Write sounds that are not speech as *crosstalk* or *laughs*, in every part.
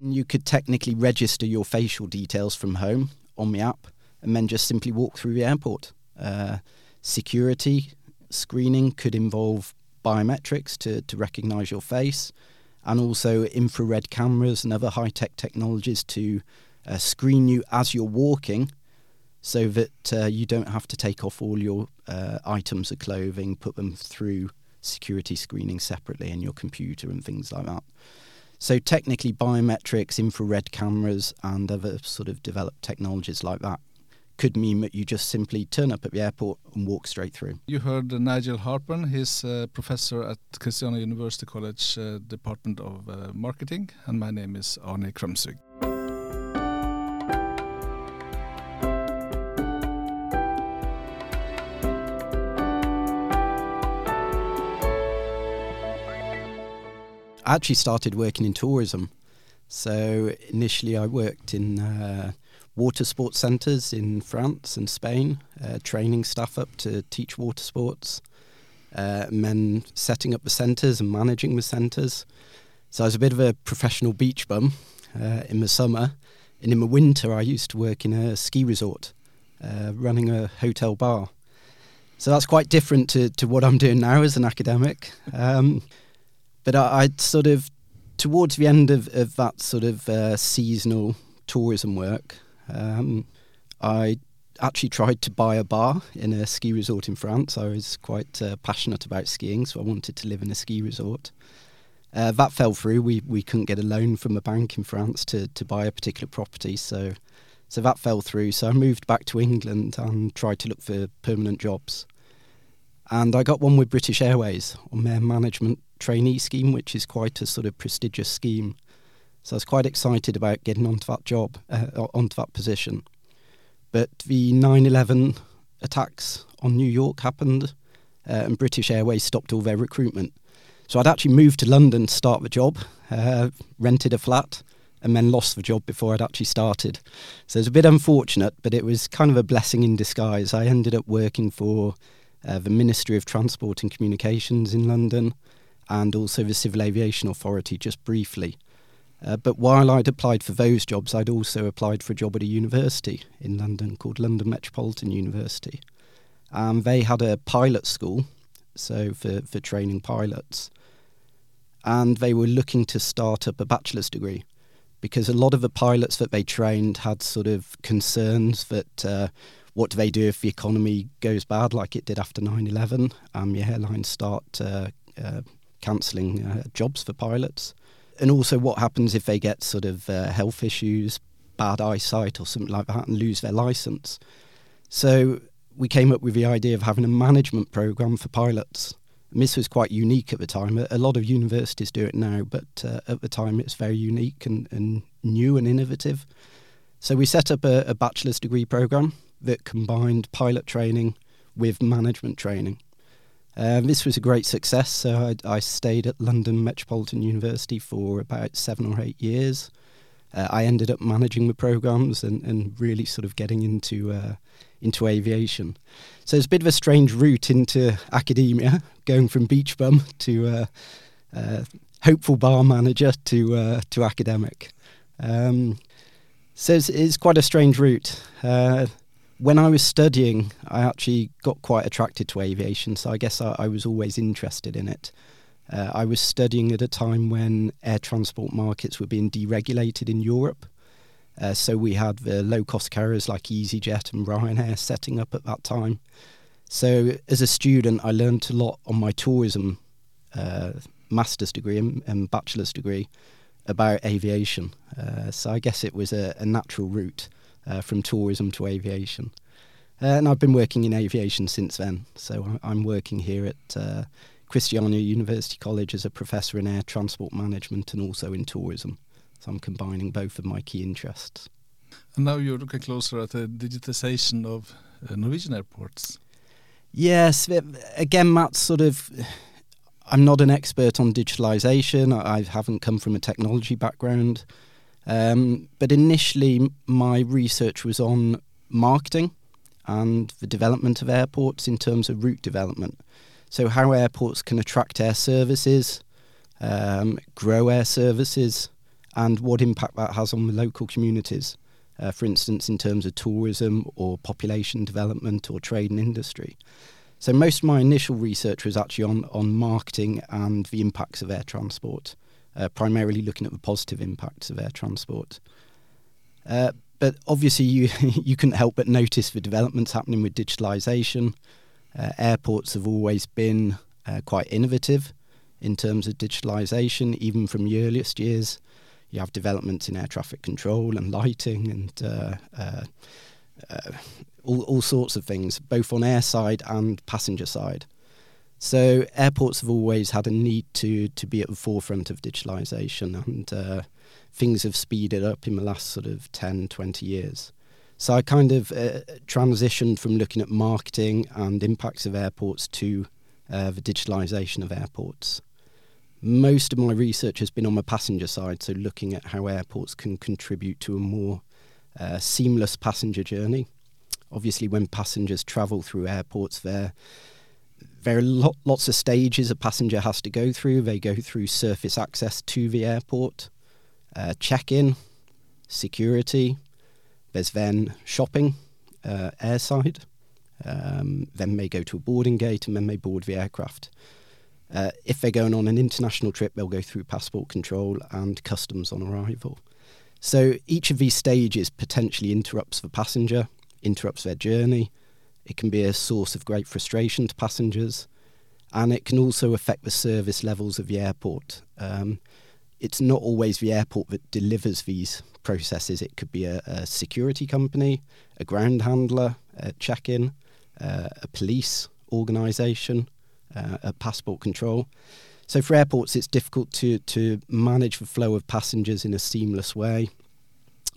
You could technically register your facial details from home on the app and then just simply walk through the airport. Uh, security screening could involve biometrics to, to recognize your face and also infrared cameras and other high tech technologies to uh, screen you as you're walking so that uh, you don't have to take off all your uh, items of clothing, put them through security screening separately in your computer and things like that. So technically, biometrics, infrared cameras, and other sort of developed technologies like that could mean that you just simply turn up at the airport and walk straight through. You heard Nigel Halpern. He's a professor at Kristiania University College uh, Department of uh, Marketing, and my name is Arne Krumsvig. I actually started working in tourism. So initially, I worked in uh, water sports centres in France and Spain, uh, training staff up to teach water sports, uh, then setting up the centres and managing the centres. So I was a bit of a professional beach bum uh, in the summer, and in the winter, I used to work in a ski resort, uh, running a hotel bar. So that's quite different to, to what I'm doing now as an academic. Um, but I, would sort of towards the end of, of that sort of uh, seasonal tourism work, um, I actually tried to buy a bar in a ski resort in France. I was quite uh, passionate about skiing, so I wanted to live in a ski resort. Uh, that fell through. We we couldn't get a loan from a bank in France to, to buy a particular property, so so that fell through. So I moved back to England and tried to look for permanent jobs. And I got one with British Airways on their management trainee scheme, which is quite a sort of prestigious scheme. So I was quite excited about getting onto that job, uh, onto that position. But the 9 11 attacks on New York happened, uh, and British Airways stopped all their recruitment. So I'd actually moved to London to start the job, uh, rented a flat, and then lost the job before I'd actually started. So it was a bit unfortunate, but it was kind of a blessing in disguise. I ended up working for uh, the Ministry of Transport and Communications in London and also the Civil Aviation Authority just briefly. Uh, but while I'd applied for those jobs, I'd also applied for a job at a university in London called London Metropolitan University. Um, they had a pilot school, so for, for training pilots, and they were looking to start up a bachelor's degree because a lot of the pilots that they trained had sort of concerns that uh, what do they do if the economy goes bad like it did after 9-11 um, the airlines start uh, uh, cancelling uh, jobs for pilots. And also what happens if they get sort of uh, health issues bad eyesight or something like that and lose their license? So we came up with the idea of having a management program for pilots. And this was quite unique at the time. A lot of universities do it now, but uh, at the time it's very unique and, and, new and innovative. So we set up a, a bachelor's degree program that combined pilot training with management training. Um, this was a great success. So I, I, stayed at London Metropolitan University for about seven or eight years. Uh, I ended up managing the programs and, and really sort of getting into uh, into aviation. So it's a bit of a strange route into academia, *laughs* going from beach bum to uh, uh hopeful bar manager to uh, to academic. Um, so it's, it's, quite a strange route. Uh, when I was studying, I actually got quite attracted to aviation, so I guess I, I was always interested in it. Uh, I was studying at a time when air transport markets were being deregulated in Europe. Uh, so we had the low cost carriers like EasyJet and Ryanair setting up at that time. So as a student, I learned a lot on my tourism uh, master's degree and, and, bachelor's degree about aviation. Uh, so I guess it was a, a natural route uh, from tourism to aviation. Uh, and I've been working in aviation since then. So I'm working here at uh, Kristiania University College as a professor in air transport management and also in tourism. So I'm combining both of my key interests. And now you're looking closer at the digitization of uh, Norwegian airports. Yes, again, Matt, sort of. I'm not an expert on digitalization. I haven't come from a technology background. Um, but initially, my research was on marketing and the development of airports in terms of route development. So, how airports can attract air services, um, grow air services, and what impact that has on the local communities. Uh, for instance, in terms of tourism or population development or trade and industry. So most of my initial research was actually on, on marketing and the impacts of air transport, uh, primarily looking at the positive impacts of air transport. Uh, but obviously, you *laughs* you couldn't help but notice the developments happening with digitalisation. Uh, airports have always been uh, quite innovative in terms of digitalisation, even from the earliest years you have developments in air traffic control and lighting and uh, uh, all, all sorts of things, both on air side and passenger side. So airports have always had a need to to be at the forefront of digitalisation, and uh, things have speeded up in the last sort of 10, 20 years. So I kind of uh, transitioned from looking at marketing and impacts of airports to uh, the digitalisation of airports. Most of my research has been on the passenger side, so looking at how airports can contribute to a more uh, seamless passenger journey. Obviously, when passengers travel through airports, there there are lot, lots of stages a passenger has to go through. They go through surface access to the airport, uh, check-in, security. There's then shopping, uh, airside. Um, then they go to a boarding gate and then they board the aircraft. Uh, if they're going on an international trip, they'll go through passport control and customs on arrival. So each of these stages potentially interrupts the passenger, interrupts their journey. It can be a source of great frustration to passengers, and it can also affect the service levels of the airport. Um, it's not always the airport that delivers these processes. It could be a, a security company, a ground handler, a check in, uh, a police organisation, uh, at passport control. So for airports, it's difficult to to manage the flow of passengers in a seamless way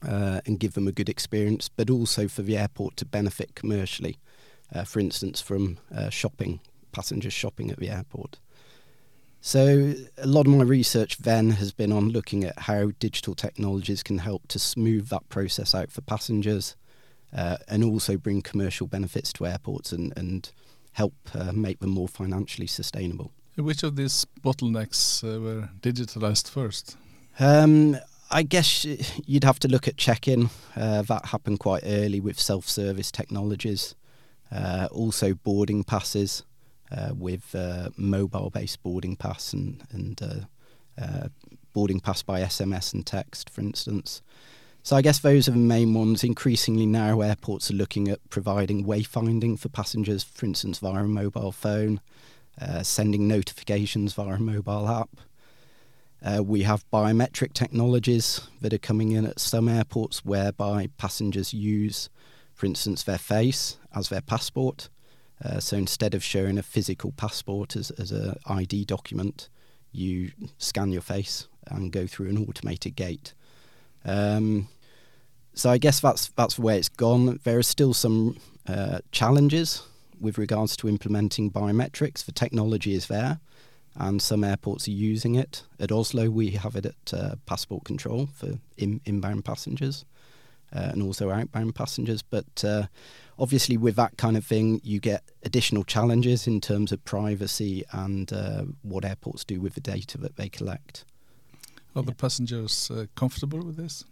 uh, and give them a good experience, but also for the airport to benefit commercially. Uh, for instance, from uh, shopping, passengers shopping at the airport. So a lot of my research then has been on looking at how digital technologies can help to smooth that process out for passengers, uh, and also bring commercial benefits to airports and and help uh, make them more financially sustainable. Which of these bottlenecks uh, were digitalized first? Um, I guess you'd have to look at check-in. Uh, that happened quite early with self-service technologies. Uh, also, boarding passes uh, with uh, mobile-based boarding pass and, and boarding pass by SMS and text, for instance. So I guess those are the main ones. Increasingly now, airports are looking at providing wayfinding for passengers, for instance, via a mobile phone, uh, sending notifications via a mobile app. Uh, we have biometric technologies that are coming in at some airports whereby passengers use, for instance, their face as their passport. Uh, so instead of showing a physical passport as, as an ID document, you scan your face and go through an automated gate. Um, so I guess that's that's where it's gone. There are still some uh, challenges with regards to implementing biometrics. The technology is there, and some airports are using it. At Oslo, we have it at uh, passport control for in, inbound passengers uh, and also outbound passengers. But uh, obviously, with that kind of thing, you get additional challenges in terms of privacy and uh, what airports do with the data that they collect. Are yeah. the passengers uh, comfortable with this?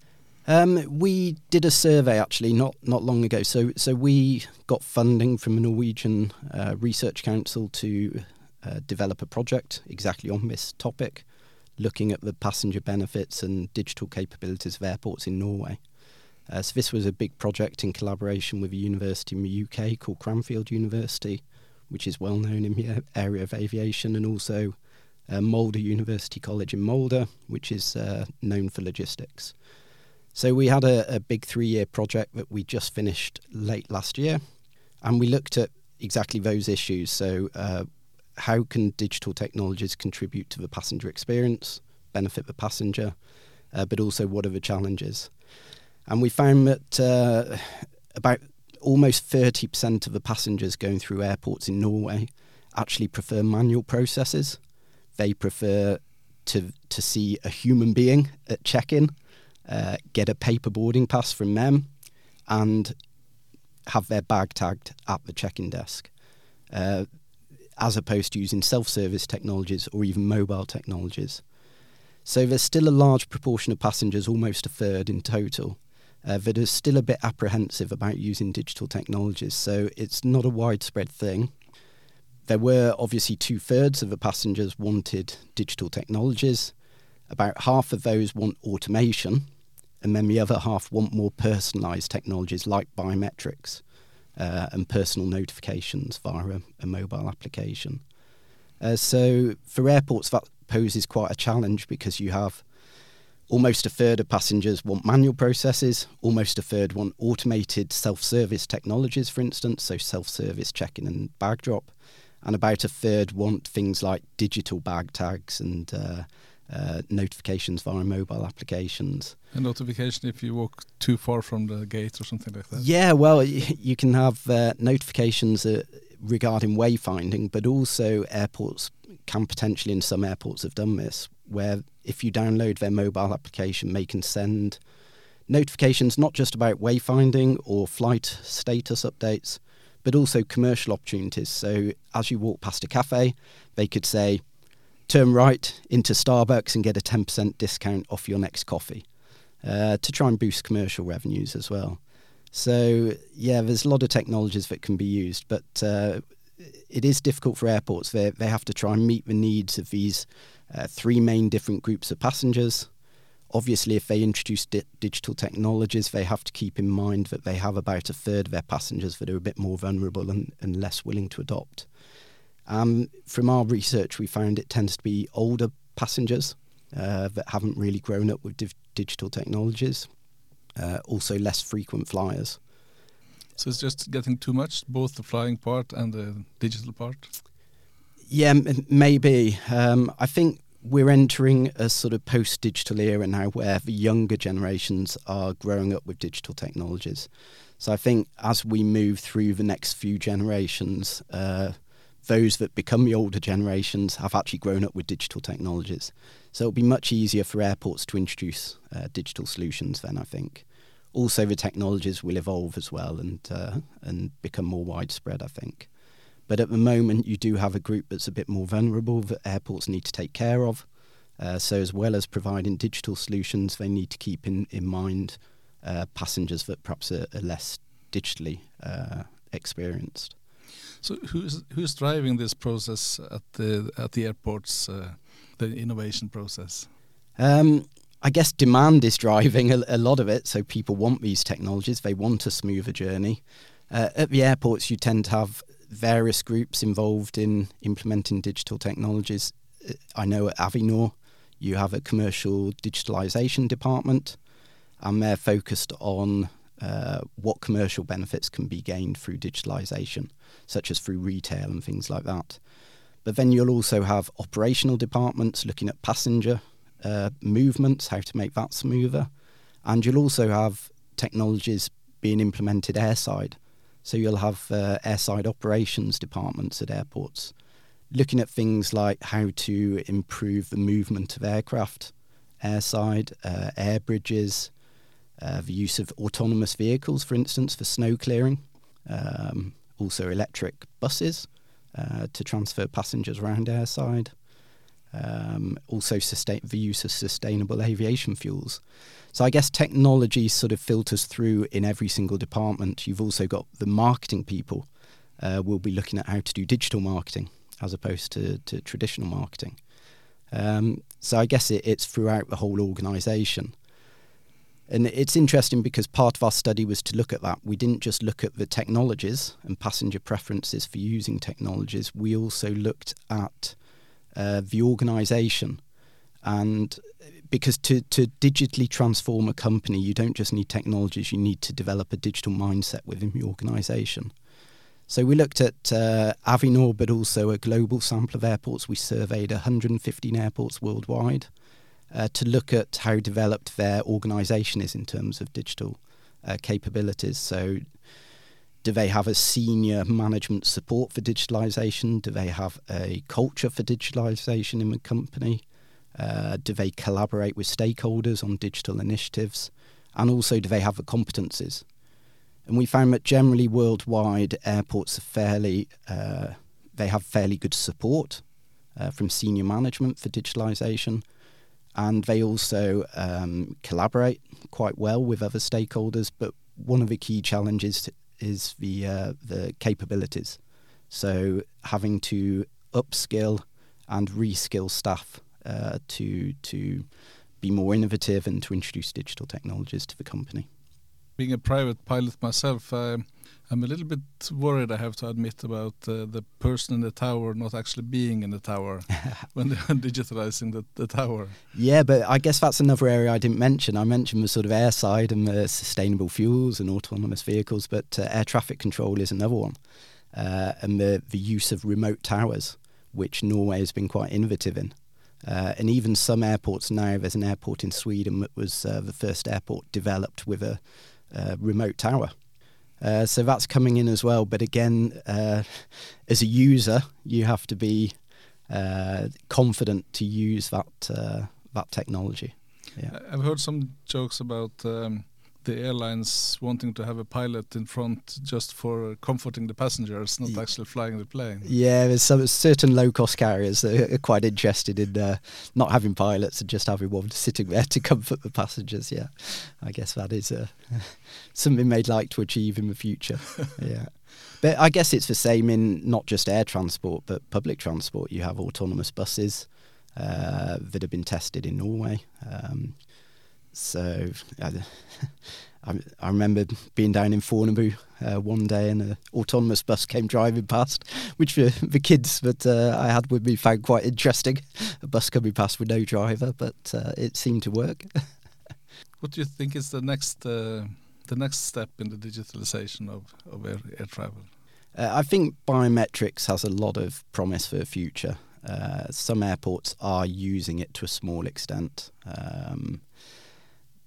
Um, we did a survey actually not not long ago. So so we got funding from the Norwegian uh, Research Council to uh, develop a project exactly on this topic, looking at the passenger benefits and digital capabilities of airports in Norway. Uh, so this was a big project in collaboration with a university in the UK called Cranfield University, which is well known in the area of aviation, and also uh, Molde University College in Molde, which is uh, known for logistics. So we had a, a big three-year project that we just finished late last year, and we looked at exactly those issues. So uh, how can digital technologies contribute to the passenger experience, benefit the passenger, uh, but also what are the challenges? And we found that uh, about almost 30% of the passengers going through airports in Norway actually prefer manual processes they prefer to to see a human being at check-in, uh, get a paper boarding pass from them, and have their bag tagged at the check-in desk, uh, as opposed to using self-service technologies or even mobile technologies. So there's still a large proportion of passengers, almost a third in total, uh, that are still a bit apprehensive about using digital technologies. So it's not a widespread thing. There were obviously two thirds of the passengers wanted digital technologies. About half of those want automation, and then the other half want more personalised technologies like biometrics uh, and personal notifications via a, a mobile application. Uh, so for airports, that poses quite a challenge because you have almost a third of passengers want manual processes, almost a third want automated self-service technologies, for instance, so self-service check-in and bag drop, and about a third want things like digital bag tags and uh, uh, notifications via mobile applications. A notification if you walk too far from the gate or something like that? Yeah, well, you can have uh, notifications uh, regarding wayfinding, but also airports can potentially, in some airports, have done this, where if you download their mobile application, they can send notifications not just about wayfinding or flight status updates, but also commercial opportunities. So as you walk past a cafe, they could say, turn right into Starbucks and get a 10% discount off your next coffee uh, to try and boost commercial revenues as well. So, yeah, there's a lot of technologies that can be used, but uh, it is difficult for airports. They, they have to try and meet the needs of these uh, three main different groups of passengers. Obviously, if they introduce di- digital technologies, they have to keep in mind that they have about a third of their passengers that are a bit more vulnerable and, and less willing to adopt. Um, from our research, we found it tends to be older passengers uh, that haven't really grown up with div- digital technologies, uh, also less frequent flyers. So it's just getting too much, both the flying part and the digital part? Yeah, m- maybe. Um, I think we're entering a sort of post digital era now where the younger generations are growing up with digital technologies. So I think as we move through the next few generations, uh, those that become the older generations have actually grown up with digital technologies. So it'll be much easier for airports to introduce uh, digital solutions then, I think. Also, the technologies will evolve as well and, uh, and become more widespread, I think. But at the moment, you do have a group that's a bit more vulnerable that airports need to take care of. Uh, so, as well as providing digital solutions, they need to keep in, in mind uh, passengers that perhaps are, are less digitally uh, experienced. So who's who's driving this process at the at the airports, uh, the innovation process? Um, I guess demand is driving a, a, lot of it. So people want these technologies; they want a smoother journey. Uh, at the airports, you tend to have various groups involved in implementing digital technologies. Uh, I know at Avinor, you have a commercial digitalization department, and they're focused on uh, what commercial benefits can be gained through digitalization such as through retail and things like that. But then you'll also have operational departments looking at passenger uh, movements, how to make that smoother. And you'll also have technologies being implemented airside. So you'll have uh, airside operations departments at airports looking at things like how to improve the movement of aircraft airside, uh, air bridges, uh, the use of autonomous vehicles, for instance, for snow clearing. Um, also electric buses uh, to transfer passengers around airside. Um, also, sustain, the use of sustainable aviation fuels. So, I guess technology sort of filters through in every single department. You've also got the marketing people uh, will be looking at how to do digital marketing as opposed to, to traditional marketing. Um, so, I guess it, it's throughout the whole organisation. And it's interesting because part of our study was to look at that. We didn't just look at the technologies and passenger preferences for using technologies, we also looked at uh, the organization. And because to, to digitally transform a company, you don't just need technologies, you need to develop a digital mindset within the organization. So we looked at uh, Avinor, but also a global sample of airports. We surveyed 115 airports worldwide uh, to look at how developed their organisation is in terms of digital uh, capabilities. So, do they have a senior management support for digitalisation? Do they have a culture for digitalisation in the company? Uh, do they collaborate with stakeholders on digital initiatives? And also, do they have the competencies? And we found that generally worldwide, airports are fairly, uh, they have fairly good support uh, from senior management for digitalisation and they also um, collaborate quite well with other stakeholders. But one of the key challenges is the uh, the capabilities. So having to upskill and reskill staff uh, to to be more innovative and to introduce digital technologies to the company. Being a private pilot myself, uh, I'm a little bit worried. I have to admit about uh, the person in the tower not actually being in the tower *laughs* when they're digitalizing the, the tower. Yeah, but I guess that's another area I didn't mention. I mentioned the sort of air side and the sustainable fuels and autonomous vehicles, but uh, air traffic control is another one, uh, and the the use of remote towers, which Norway has been quite innovative in. Uh, and even some airports now, there's an airport in Sweden that was uh, the first airport developed with a, a remote tower. Uh, so that's coming in as well. But again, uh, as a user, you have to be uh, confident to use that uh, that technology. Yeah. I've heard some jokes about um, the airlines wanting to have a pilot in front just for comforting the passengers, not actually flying the plane. Yeah, there's some certain low cost carriers that are quite interested in uh, not having pilots and just having one sitting there to comfort the passengers. Yeah, I guess that is uh, *laughs* something they'd like to achieve in the future. *laughs* yeah. But I guess it's the same in not just air transport, but public transport. You have autonomous buses uh, that have been tested in Norway. Um, so *laughs* I, I, remember being down in Fornebu uh, one day and an autonomous bus came driving past, which the, the kids that uh, I had with me found quite interesting. A bus coming past with no driver, but uh, it seemed to work. *laughs* what do you think is the next uh, the next step in the digitalization of, of air, air travel? Uh, I think biometrics has a lot of promise for the future. Uh, some airports are using it to a small extent. Um,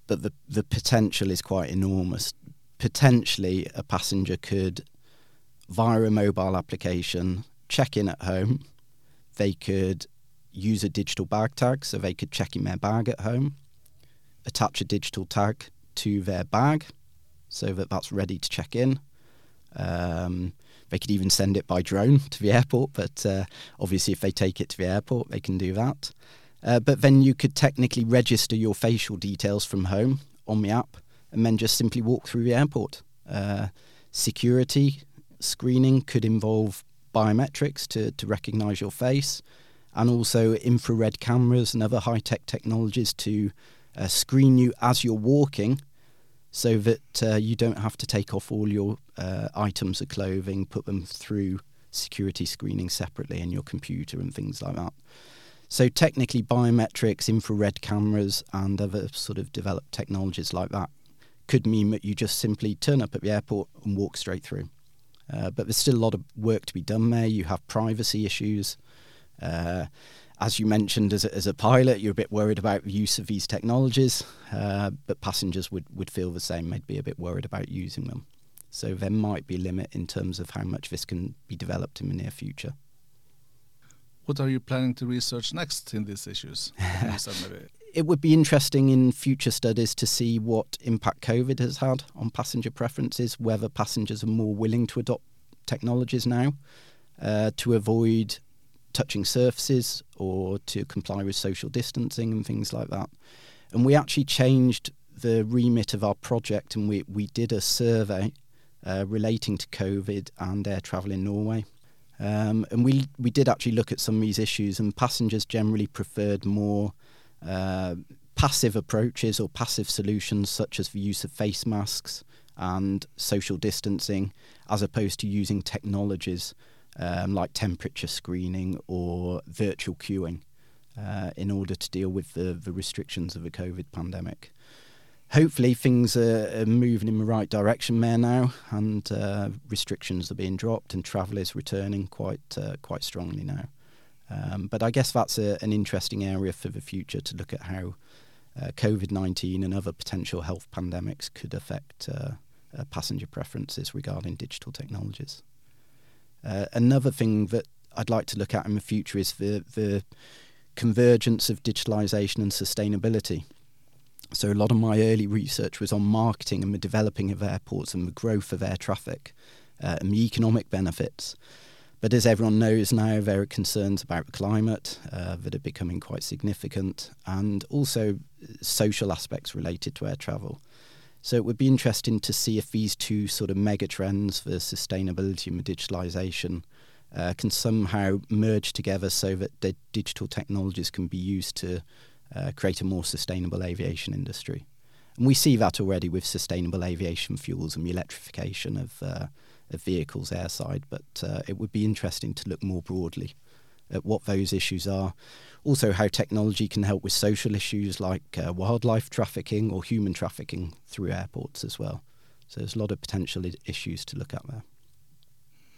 but the the potential is quite enormous. Potentially, a passenger could, via a mobile application, check in at home. They could use a digital bag tag, so they could check in their bag at home, attach a digital tag to their bag, so that that's ready to check in. Um, they could even send it by drone to the airport, but uh, obviously, if they take it to the airport, they can do that. Uh, but then you could technically register your facial details from home on the app and then just simply walk through the airport. Uh, security screening could involve biometrics to, to recognize your face and also infrared cameras and other high tech technologies to uh, screen you as you're walking so that uh, you don't have to take off all your uh, items of clothing, put them through security screening separately in your computer and things like that. So technically, biometrics, infrared cameras, and other sort of developed technologies like that could mean that you just simply turn up at the airport and walk straight through. Uh, but there's still a lot of work to be done there. You have privacy issues. Uh, as you mentioned, as a, as a, pilot, you're a bit worried about the use of these technologies, uh, but passengers would, would feel the same. They'd be a bit worried about using them. So there might be a limit in terms of how much this can be developed in the near future. What are you planning to research next in these issues? *laughs* it would be interesting in future studies to see what impact COVID has had on passenger preferences, whether passengers are more willing to adopt technologies now uh, to avoid touching surfaces or to comply with social distancing and things like that. And we actually changed the remit of our project and we, we did a survey uh, relating to COVID and air travel in Norway. Um, and we we did actually look at some of these issues, and passengers generally preferred more uh, passive approaches or passive solutions, such as the use of face masks and social distancing, as opposed to using technologies um, like temperature screening or virtual queuing uh, in order to deal with the, the restrictions of the COVID pandemic hopefully things are, are, moving in the right direction there now, and uh, restrictions are being dropped, and travel is returning quite uh, quite strongly now. Um, but I guess that's a, an interesting area for the future to look at how uh, COVID nineteen and other potential health pandemics could affect uh, uh, passenger preferences regarding digital technologies. Uh, another thing that I'd like to look at in the future is the the convergence of digitalization and sustainability. So a lot of my early research was on marketing and the developing of airports and the growth of air traffic uh, and the economic benefits. But as everyone knows now, there are concerns about the climate uh, that are becoming quite significant, and also social aspects related to air travel. So it would be interesting to see if these two sort of mega trends, the sustainability and the digitalization, uh, can somehow merge together so that the digital technologies can be used to uh, create a more sustainable aviation industry. And we see that already with sustainable aviation fuels and the electrification of, uh, of vehicles airside, but uh, it would be interesting to look more broadly at what those issues are. Also, how technology can help with social issues like uh, wildlife trafficking or human trafficking through airports as well. So, there's a lot of potential issues to look at there.